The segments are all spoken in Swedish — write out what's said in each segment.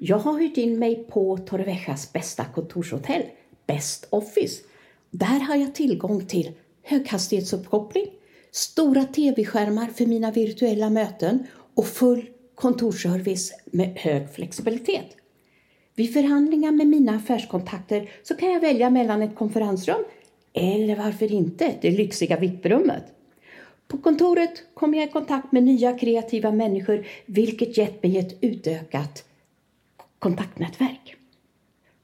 Jag har hyrt in mig på Torreviejas bästa kontorshotell, Best Office. Där har jag tillgång till höghastighetsuppkoppling, stora tv-skärmar för mina virtuella möten och full kontorsservice med hög flexibilitet. Vid förhandlingar med mina affärskontakter så kan jag välja mellan ett konferensrum eller varför inte det lyxiga VIP-rummet. På kontoret kommer jag i kontakt med nya kreativa människor vilket gett mig ett utökat kontaktnätverk.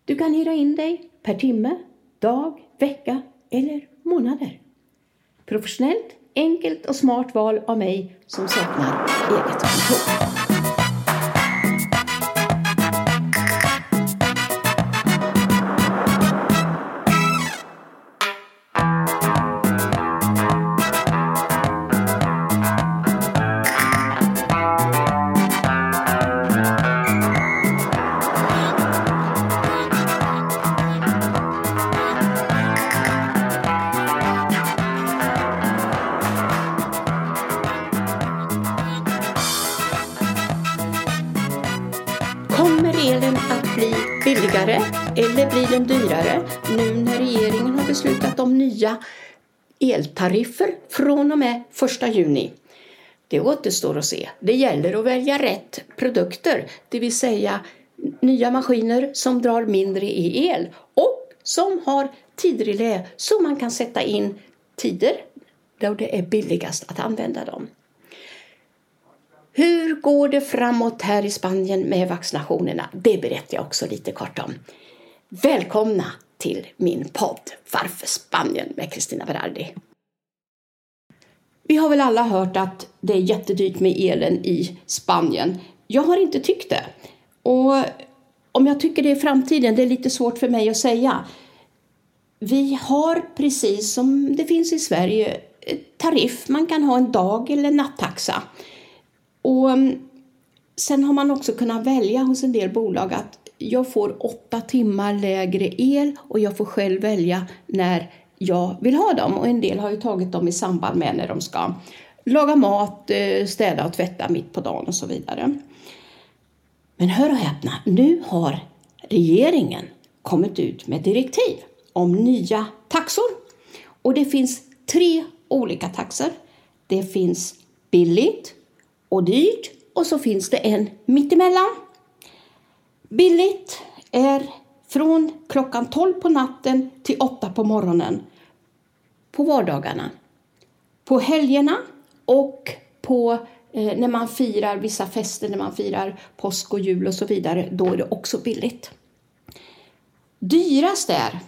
Du kan hyra in dig per timme, dag, vecka eller månader. Professionellt, enkelt och smart val av mig som saknar eget kontor. Eller blir den dyrare nu när regeringen har beslutat om nya eltariffer från och med 1 juni? Det återstår att se. Det gäller att välja rätt produkter, det vill säga nya maskiner som drar mindre i el och som har tidrelä så man kan sätta in tider då det är billigast att använda dem. Hur går det framåt här i Spanien med vaccinationerna? Det berättar jag också lite kort om. Välkomna till min podd Varför Spanien med Kristina Berardi. Vi har väl alla hört att det är jättedyrt med elen i Spanien. Jag har inte tyckt det. Och om jag tycker det i framtiden, det är lite svårt för mig att säga. Vi har precis som det finns i Sverige tariff, man kan ha en dag eller nattaxa. Och mm, sen har man också kunnat välja hos en del bolag att jag får åtta timmar lägre el och jag får själv välja när jag vill ha dem. Och en del har ju tagit dem i samband med när de ska laga mat, eh, städa och tvätta mitt på dagen och så vidare. Men hör och häpna, nu har regeringen kommit ut med direktiv om nya taxor. Och det finns tre olika taxor. Det finns billigt, och dyrt och så finns det en mittemellan. Billigt är från klockan 12 på natten till 8 på morgonen på vardagarna. På helgerna och på eh, när man firar vissa fester, när man firar påsk och jul och så vidare, då är det också billigt. Dyrast är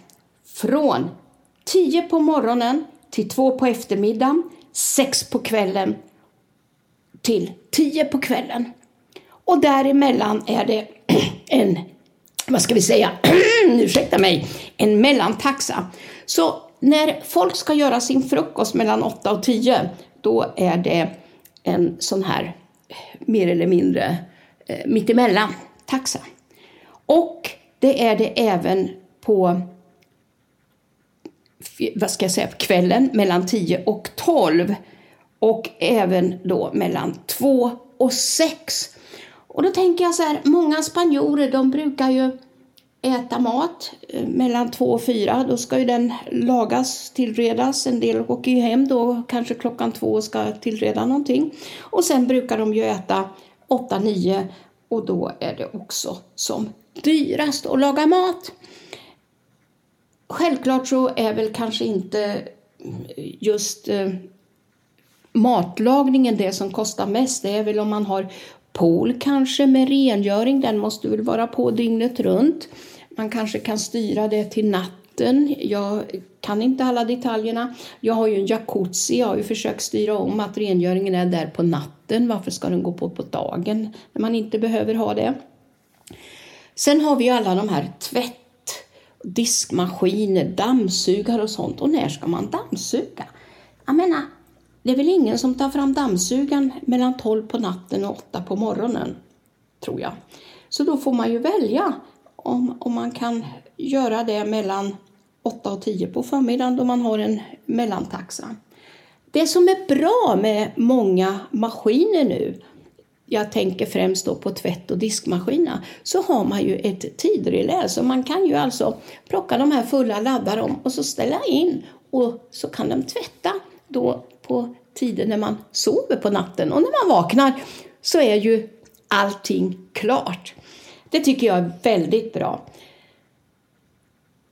från 10 på morgonen till 2 på eftermiddagen, 6 på kvällen till tio på kvällen. Och däremellan är det en, vad ska vi säga, ursäkta mig, en mellantaxa. Så när folk ska göra sin frukost mellan åtta och tio, då är det en sån här eh, mer eller mindre eh, mittemellan taxa. Och det är det även på vad ska jag säga, kvällen mellan 10 och 12 och även då mellan två och sex. Och då tänker jag så här, många spanjorer de brukar ju äta mat eh, mellan två och fyra. Då ska ju den lagas, tillredas. En del åker ju hem då kanske klockan två och ska tillreda någonting. Och sen brukar de ju äta åtta, nio och då är det också som dyrast att laga mat. Självklart så är väl kanske inte just eh, matlagningen det som kostar mest. Det är väl om man har pool kanske med rengöring. Den måste väl vara på dygnet runt. Man kanske kan styra det till natten. Jag kan inte alla detaljerna. Jag har ju en jacuzzi. Jag har ju försökt styra om att rengöringen är där på natten. Varför ska den gå på på dagen när man inte behöver ha det? Sen har vi ju alla de här tvätt diskmaskiner, dammsugare och sånt. Och när ska man dammsuga? Jag menar, det är väl ingen som tar fram dammsugaren mellan 12 på natten och 8 på morgonen, tror jag. Så då får man ju välja om, om man kan göra det mellan 8 och 10 på förmiddagen då man har en mellantaxa. Det som är bra med många maskiner nu, jag tänker främst då på tvätt och diskmaskiner, så har man ju ett tidrelä. Så man kan ju alltså plocka de här fulla, ladda dem och så ställa in och så kan de tvätta då på tider när man sover på natten. Och när man vaknar så är ju allting klart. Det tycker jag är väldigt bra.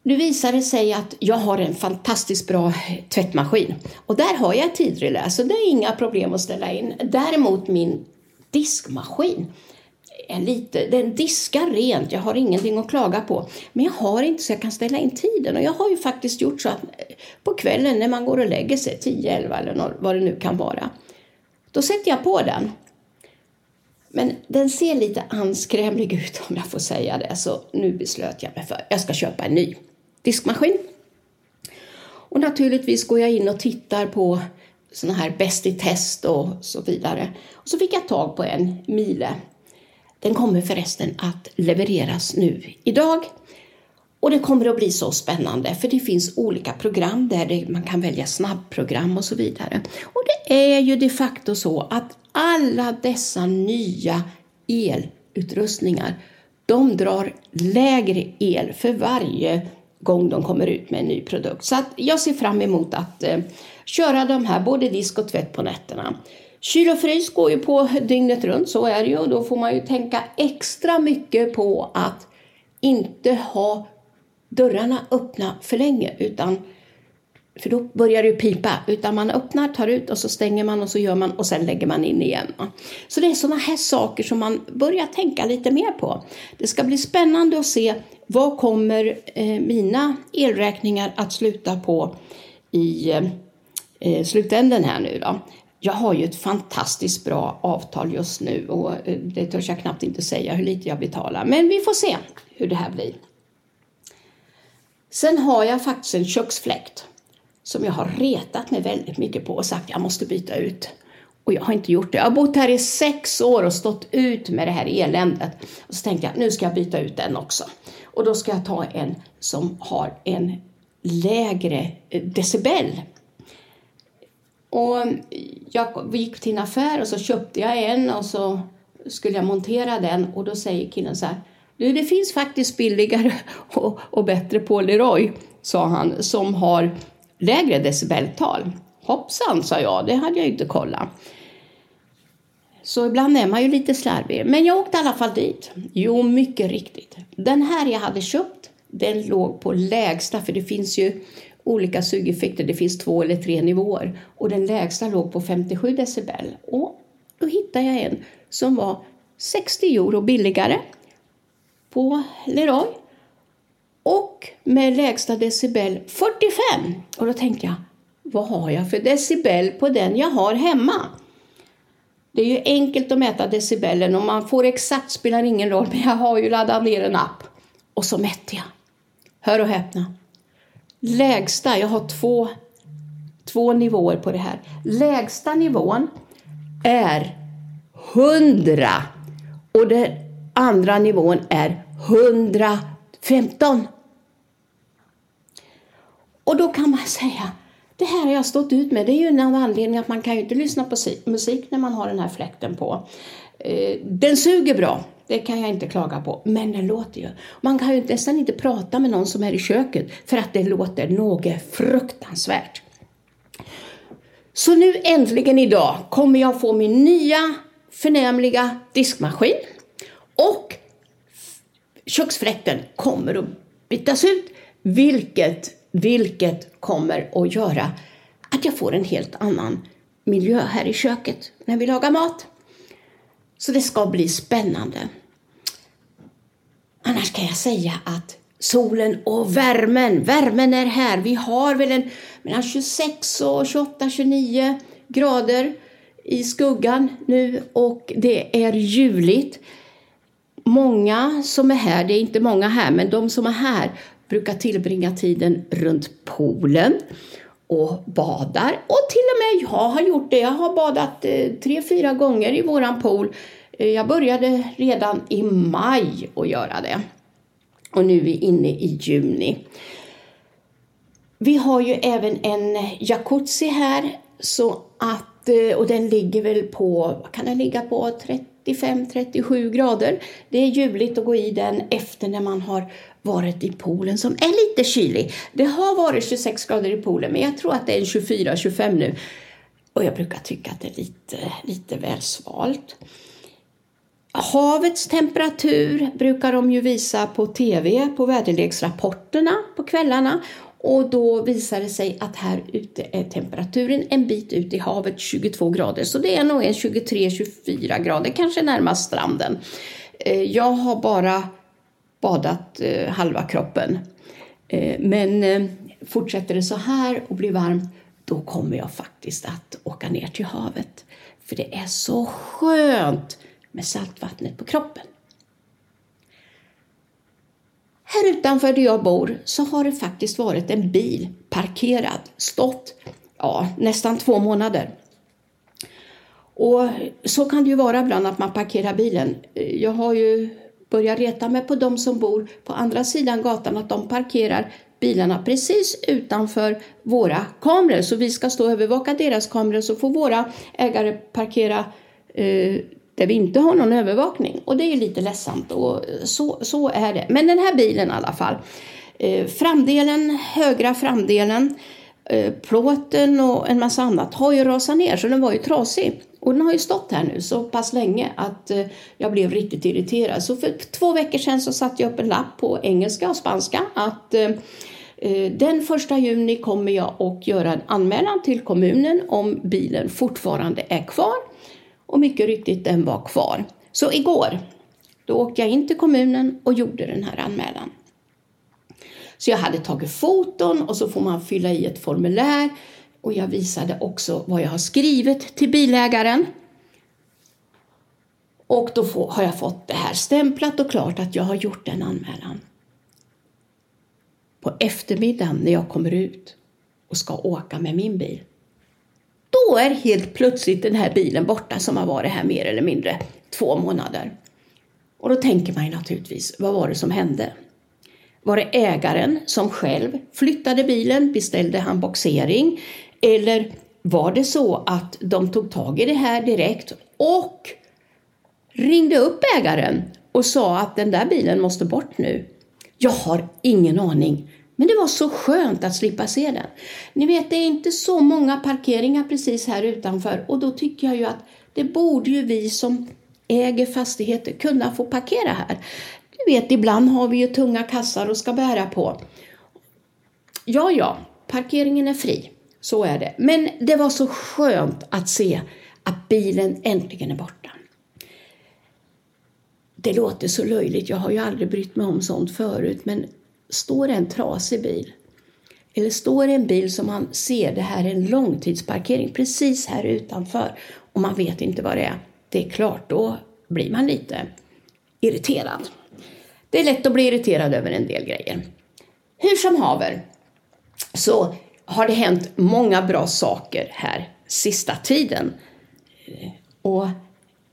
Nu visar det sig att jag har en fantastiskt bra tvättmaskin och där har jag ett tidrelä så det är inga problem att ställa in. Däremot min diskmaskin en lite, den diskar rent, jag har ingenting att klaga på. Men jag har inte så jag kan ställa in tiden och jag har ju faktiskt gjort så att eh, på kvällen när man går och lägger sig, 10-11 eller vad det nu kan vara, då sätter jag på den. Men den ser lite anskrämlig ut om jag får säga det, så nu beslöt jag mig för att jag ska köpa en ny diskmaskin. Och naturligtvis går jag in och tittar på sådana här Bäst i test och så vidare. Och så fick jag tag på en Miele. Den kommer förresten att levereras nu idag. Och det kommer att bli så spännande för det finns olika program där man kan välja snabbprogram och så vidare. Och det är ju de facto så att alla dessa nya elutrustningar de drar lägre el för varje gång de kommer ut med en ny produkt. Så jag ser fram emot att eh, köra de här, både disk och tvätt på nätterna. Kyl och frys går ju på dygnet runt, så är det ju. Och då får man ju tänka extra mycket på att inte ha dörrarna öppna för länge, utan för då börjar det ju pipa. Utan man öppnar, tar ut och så stänger man och så gör man och sen lägger man in igen. Så det är sådana här saker som man börjar tänka lite mer på. Det ska bli spännande att se vad kommer eh, mina elräkningar att sluta på i eh, slutänden här nu då. Jag har ju ett fantastiskt bra avtal just nu och eh, det törs jag knappt inte säga hur lite jag betalar. Men vi får se hur det här blir. Sen har jag faktiskt en köksfläkt som jag har retat mig väldigt mycket på och sagt att jag måste byta ut. Och jag har inte gjort det. Jag har bott här i sex år och stått ut med det här eländet. Och så tänkte jag nu ska jag byta ut den också. Och då ska jag ta en som har en lägre eh, decibel. Och jag gick till en affär och så köpte jag en och så skulle jag montera den och då säger killen så här du, det finns faktiskt billigare och, och bättre på Leroy, sa han, som har lägre decibeltal. Hoppsan, sa jag, det hade jag inte kollat. Så ibland är man ju lite slarvig. Men jag åkte i alla fall dit. Jo, mycket riktigt. Den här jag hade köpt, den låg på lägsta, för det finns ju olika sugeffekter. Det finns två eller tre nivåer. Och den lägsta låg på 57 decibel. Och då hittade jag en som var 60 euro billigare på Leroy och med lägsta decibel 45. Och då tänkte jag, vad har jag för decibel på den jag har hemma? Det är ju enkelt att mäta decibelen och man får exakt spelar ingen roll, men jag har ju laddat ner en app. Och så mätte jag. Hör och häpna. Lägsta, jag har två, två nivåer på det här. Lägsta nivån är 100 och den andra nivån är 115. Och då kan man säga, det här har jag stått ut med. Det är ju en av anledningarna att man kan ju inte lyssna på musik när man har den här fläkten på. Eh, den suger bra, det kan jag inte klaga på, men den låter ju. Man kan ju nästan inte prata med någon som är i köket för att det låter något fruktansvärt. Så nu äntligen idag kommer jag få min nya förnämliga diskmaskin och köksfläkten kommer att bytas ut, vilket vilket kommer att göra att jag får en helt annan miljö här i köket när vi lagar mat. Så det ska bli spännande. Annars kan jag säga att solen och värmen, värmen är här. Vi har väl en mellan 26 och 28, 29 grader i skuggan nu och det är juligt. Många som är här, det är inte många här, men de som är här brukar tillbringa tiden runt poolen och badar. Och till och med jag har gjort det. Jag har badat eh, tre, fyra gånger i våran pool. Eh, jag började redan i maj att göra det. Och nu är vi inne i juni. Vi har ju även en jacuzzi här så att, eh, och den ligger väl på, vad kan den ligga på, 35-37 grader. Det är ljuvligt att gå i den efter när man har varit i poolen som är lite kylig. Det har varit 26 grader i poolen men jag tror att det är 24-25 nu. Och jag brukar tycka att det är lite, lite väl svalt. Havets temperatur brukar de ju visa på tv, på väderleksrapporterna på kvällarna. Och då visar det sig att här ute är temperaturen en bit ut i havet 22 grader. Så det är nog en 23-24 grader, kanske närmast stranden. Eh, jag har bara badat eh, halva kroppen. Eh, men eh, fortsätter det så här och blir varmt, då kommer jag faktiskt att åka ner till havet. För det är så skönt med saltvattnet på kroppen. Här utanför där jag bor så har det faktiskt varit en bil parkerad, stått ja, nästan två månader. Och så kan det ju vara ibland att man parkerar bilen. Eh, jag har ju börjar reta mig på de som bor på andra sidan gatan att de parkerar bilarna precis utanför våra kameror. Så vi ska stå och övervaka deras kameror så får våra ägare parkera eh, där vi inte har någon övervakning. Och det är lite ledsamt och så, så är det. Men den här bilen i alla fall. Eh, framdelen, högra framdelen, eh, plåten och en massa annat har ju rasat ner så den var ju trasig. Och den har ju stått här nu så pass länge att eh, jag blev riktigt irriterad. Så för två veckor sedan så satte jag upp en lapp på engelska och spanska att eh, eh, den första juni kommer jag att göra en anmälan till kommunen om bilen fortfarande är kvar och mycket riktigt, den var kvar. Så igår, då åkte jag in till kommunen och gjorde den här anmälan. Så jag hade tagit foton och så får man fylla i ett formulär och jag visade också vad jag har skrivit till bilägaren. Och då får, har jag fått det här stämplat och klart att jag har gjort en anmälan. På eftermiddagen när jag kommer ut och ska åka med min bil då är helt plötsligt den här bilen borta som har varit här mer eller mindre två månader. Och då tänker man ju naturligtvis, vad var det som hände? Var det ägaren som själv flyttade bilen? Beställde han boxering? Eller var det så att de tog tag i det här direkt och ringde upp ägaren och sa att den där bilen måste bort nu? Jag har ingen aning. Men det var så skönt att slippa se den. Ni vet, det är inte så många parkeringar precis här utanför och då tycker jag ju att det borde ju vi som äger fastigheter kunna få parkera här. Du vet, ibland har vi ju tunga kassar och ska bära på. Ja, ja, parkeringen är fri. Så är det. Men det var så skönt att se att bilen äntligen är borta. Det låter så löjligt, jag har ju aldrig brytt mig om sånt förut, men står det en trasig bil eller står det en bil som man ser, det här är en långtidsparkering precis här utanför och man vet inte vad det är. Det är klart, då blir man lite irriterad. Det är lätt att bli irriterad över en del grejer. Hur som haver så har det hänt många bra saker här sista tiden. Och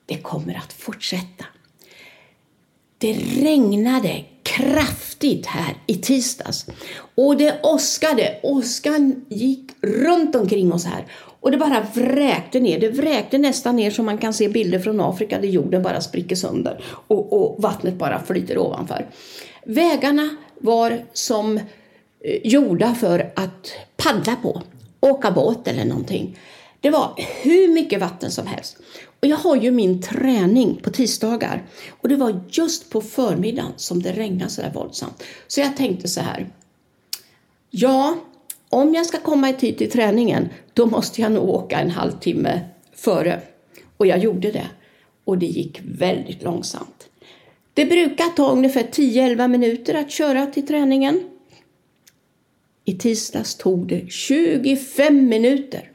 det kommer att fortsätta. Det regnade kraftigt här i tisdags. Och det åskade. Åskan gick runt omkring oss här. Och det bara vräkte ner. Det vräkte nästan ner som man kan se bilder från Afrika där jorden bara spricker sönder och, och vattnet bara flyter ovanför. Vägarna var som eh, gjorda för att paddla på, åka båt eller någonting. Det var hur mycket vatten som helst. Och jag har ju min träning på tisdagar och det var just på förmiddagen som det regnade så där våldsamt. Så jag tänkte så här. Ja, om jag ska komma i tid till träningen, då måste jag nog åka en halvtimme före. Och jag gjorde det. Och det gick väldigt långsamt. Det brukar ta ungefär 10-11 minuter att köra till träningen. I tisdags tog det 25 minuter.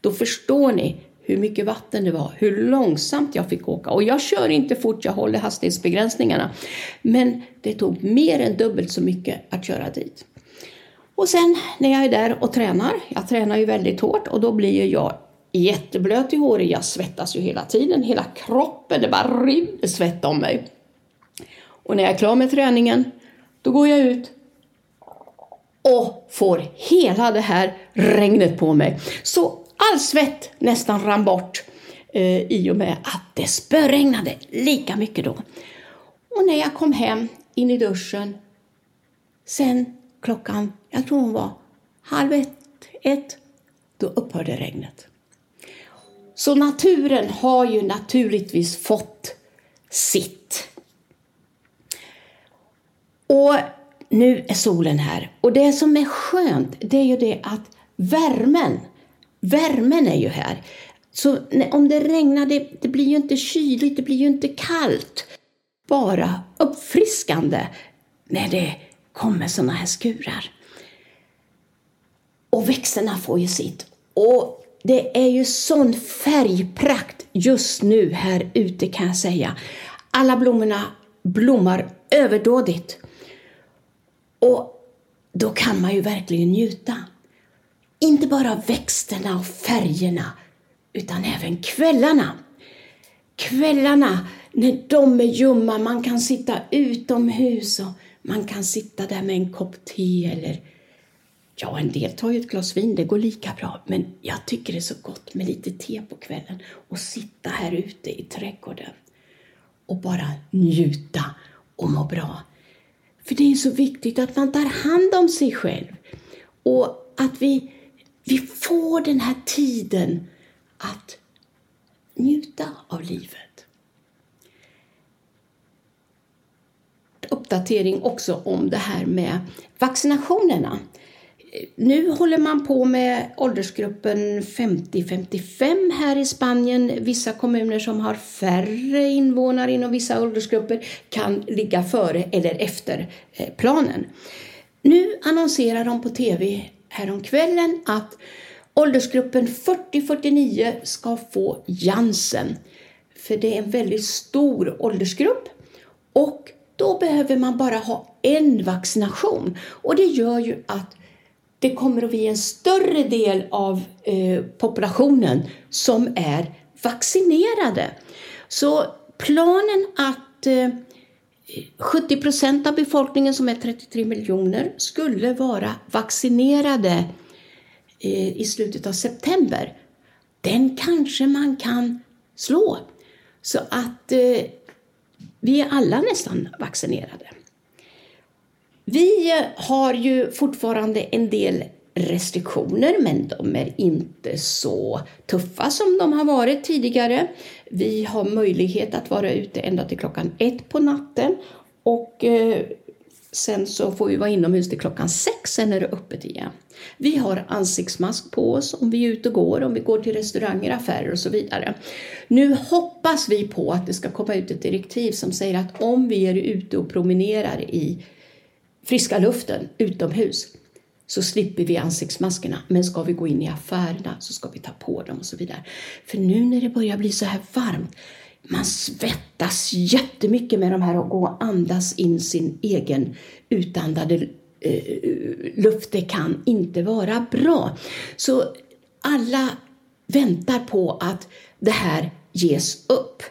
Då förstår ni hur mycket vatten det var, hur långsamt jag fick åka. Och jag kör inte fort, jag håller hastighetsbegränsningarna. Men det tog mer än dubbelt så mycket att köra dit. Och sen när jag är där och tränar, jag tränar ju väldigt hårt och då blir jag jätteblöt i håret, jag svettas ju hela tiden, hela kroppen, det bara rinner svett om mig. Och när jag är klar med träningen, då går jag ut och får hela det här regnet på mig. Så all svett nästan rann bort eh, i och med att det spöregnade lika mycket då. Och när jag kom hem, in i duschen, sen klockan, jag tror hon var halv ett, ett, då upphörde regnet. Så naturen har ju naturligtvis fått sitt. Och nu är solen här. Och det som är skönt, det är ju det att värmen, värmen är ju här. Så om det regnar, det, det blir ju inte kyligt, det blir ju inte kallt. Bara uppfriskande när det kommer sådana här skurar. Och växterna får ju sitt. Och det är ju sån färgprakt just nu här ute kan jag säga. Alla blommorna blommar överdådigt. Och då kan man ju verkligen njuta. Inte bara av växterna och färgerna, utan även kvällarna. Kvällarna när de är ljumma, man kan sitta utomhus och man kan sitta där med en kopp te eller Ja, en del tar ju ett glas vin, det går lika bra. Men jag tycker det är så gott med lite te på kvällen och sitta här ute i trädgården och bara njuta och må bra. För det är så viktigt att man tar hand om sig själv och att vi, vi får den här tiden att njuta av livet. Uppdatering också om det här med vaccinationerna nu håller man på med åldersgruppen 50-55 här i Spanien. Vissa kommuner som har färre invånare inom vissa åldersgrupper kan ligga före eller efter eh, planen. Nu annonserar de på tv häromkvällen att åldersgruppen 40-49 ska få Janssen. För det är en väldigt stor åldersgrupp och då behöver man bara ha en vaccination. Och det gör ju att det kommer att bli en större del av eh, populationen som är vaccinerade. Så planen att eh, 70 procent av befolkningen, som är 33 miljoner, skulle vara vaccinerade eh, i slutet av september, den kanske man kan slå. Så att eh, vi är alla nästan vaccinerade. Vi har ju fortfarande en del restriktioner, men de är inte så tuffa som de har varit tidigare. Vi har möjlighet att vara ute ända till klockan ett på natten och eh, sen så får vi vara inomhus till klockan sex, sen är det öppet igen. Vi har ansiktsmask på oss om vi är ute och går, om vi går till restauranger, affärer och så vidare. Nu hoppas vi på att det ska komma ut ett direktiv som säger att om vi är ute och promenerar i friska luften utomhus så slipper vi ansiktsmaskerna. Men ska vi gå in i affärerna så ska vi ta på dem och så vidare. För nu när det börjar bli så här varmt, man svettas jättemycket med de här och gå och andas in sin egen utandade eh, luft. Det kan inte vara bra. Så alla väntar på att det här ges upp.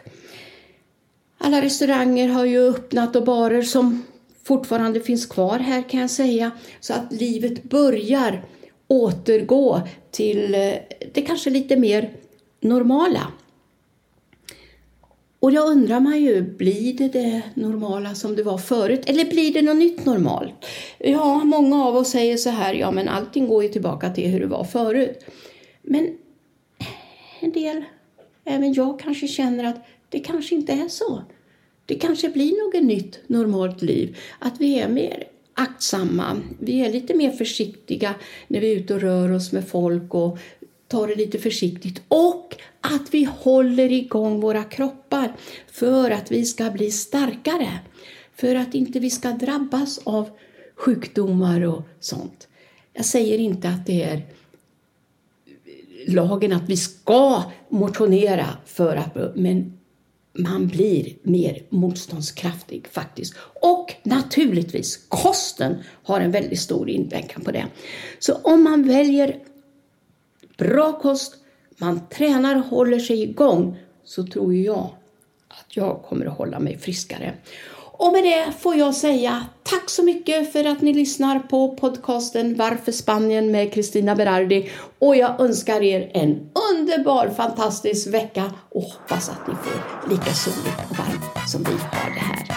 Alla restauranger har ju öppnat och barer som fortfarande finns kvar här kan jag säga. Så att livet börjar återgå till eh, det kanske lite mer normala. Och jag undrar man ju, blir det det normala som det var förut eller blir det något nytt normalt? Ja, många av oss säger så här, ja men allting går ju tillbaka till hur det var förut. Men en del, även jag kanske känner att det kanske inte är så. Det kanske blir något nytt normalt liv. Att vi är mer aktsamma. Vi är lite mer försiktiga när vi är ute och rör oss med folk och tar det lite försiktigt. Och att vi håller igång våra kroppar för att vi ska bli starkare. För att inte vi ska drabbas av sjukdomar och sånt. Jag säger inte att det är lagen att vi ska motionera för att, men man blir mer motståndskraftig faktiskt. Och naturligtvis, kosten har en väldigt stor inverkan på det. Så om man väljer bra kost, man tränar och håller sig igång, så tror jag att jag kommer att hålla mig friskare. Och med det får jag säga tack så mycket för att ni lyssnar på podcasten Varför Spanien med Kristina Berardi och jag önskar er en underbar, fantastisk vecka och hoppas att ni får lika soligt och varmt som vi har det här.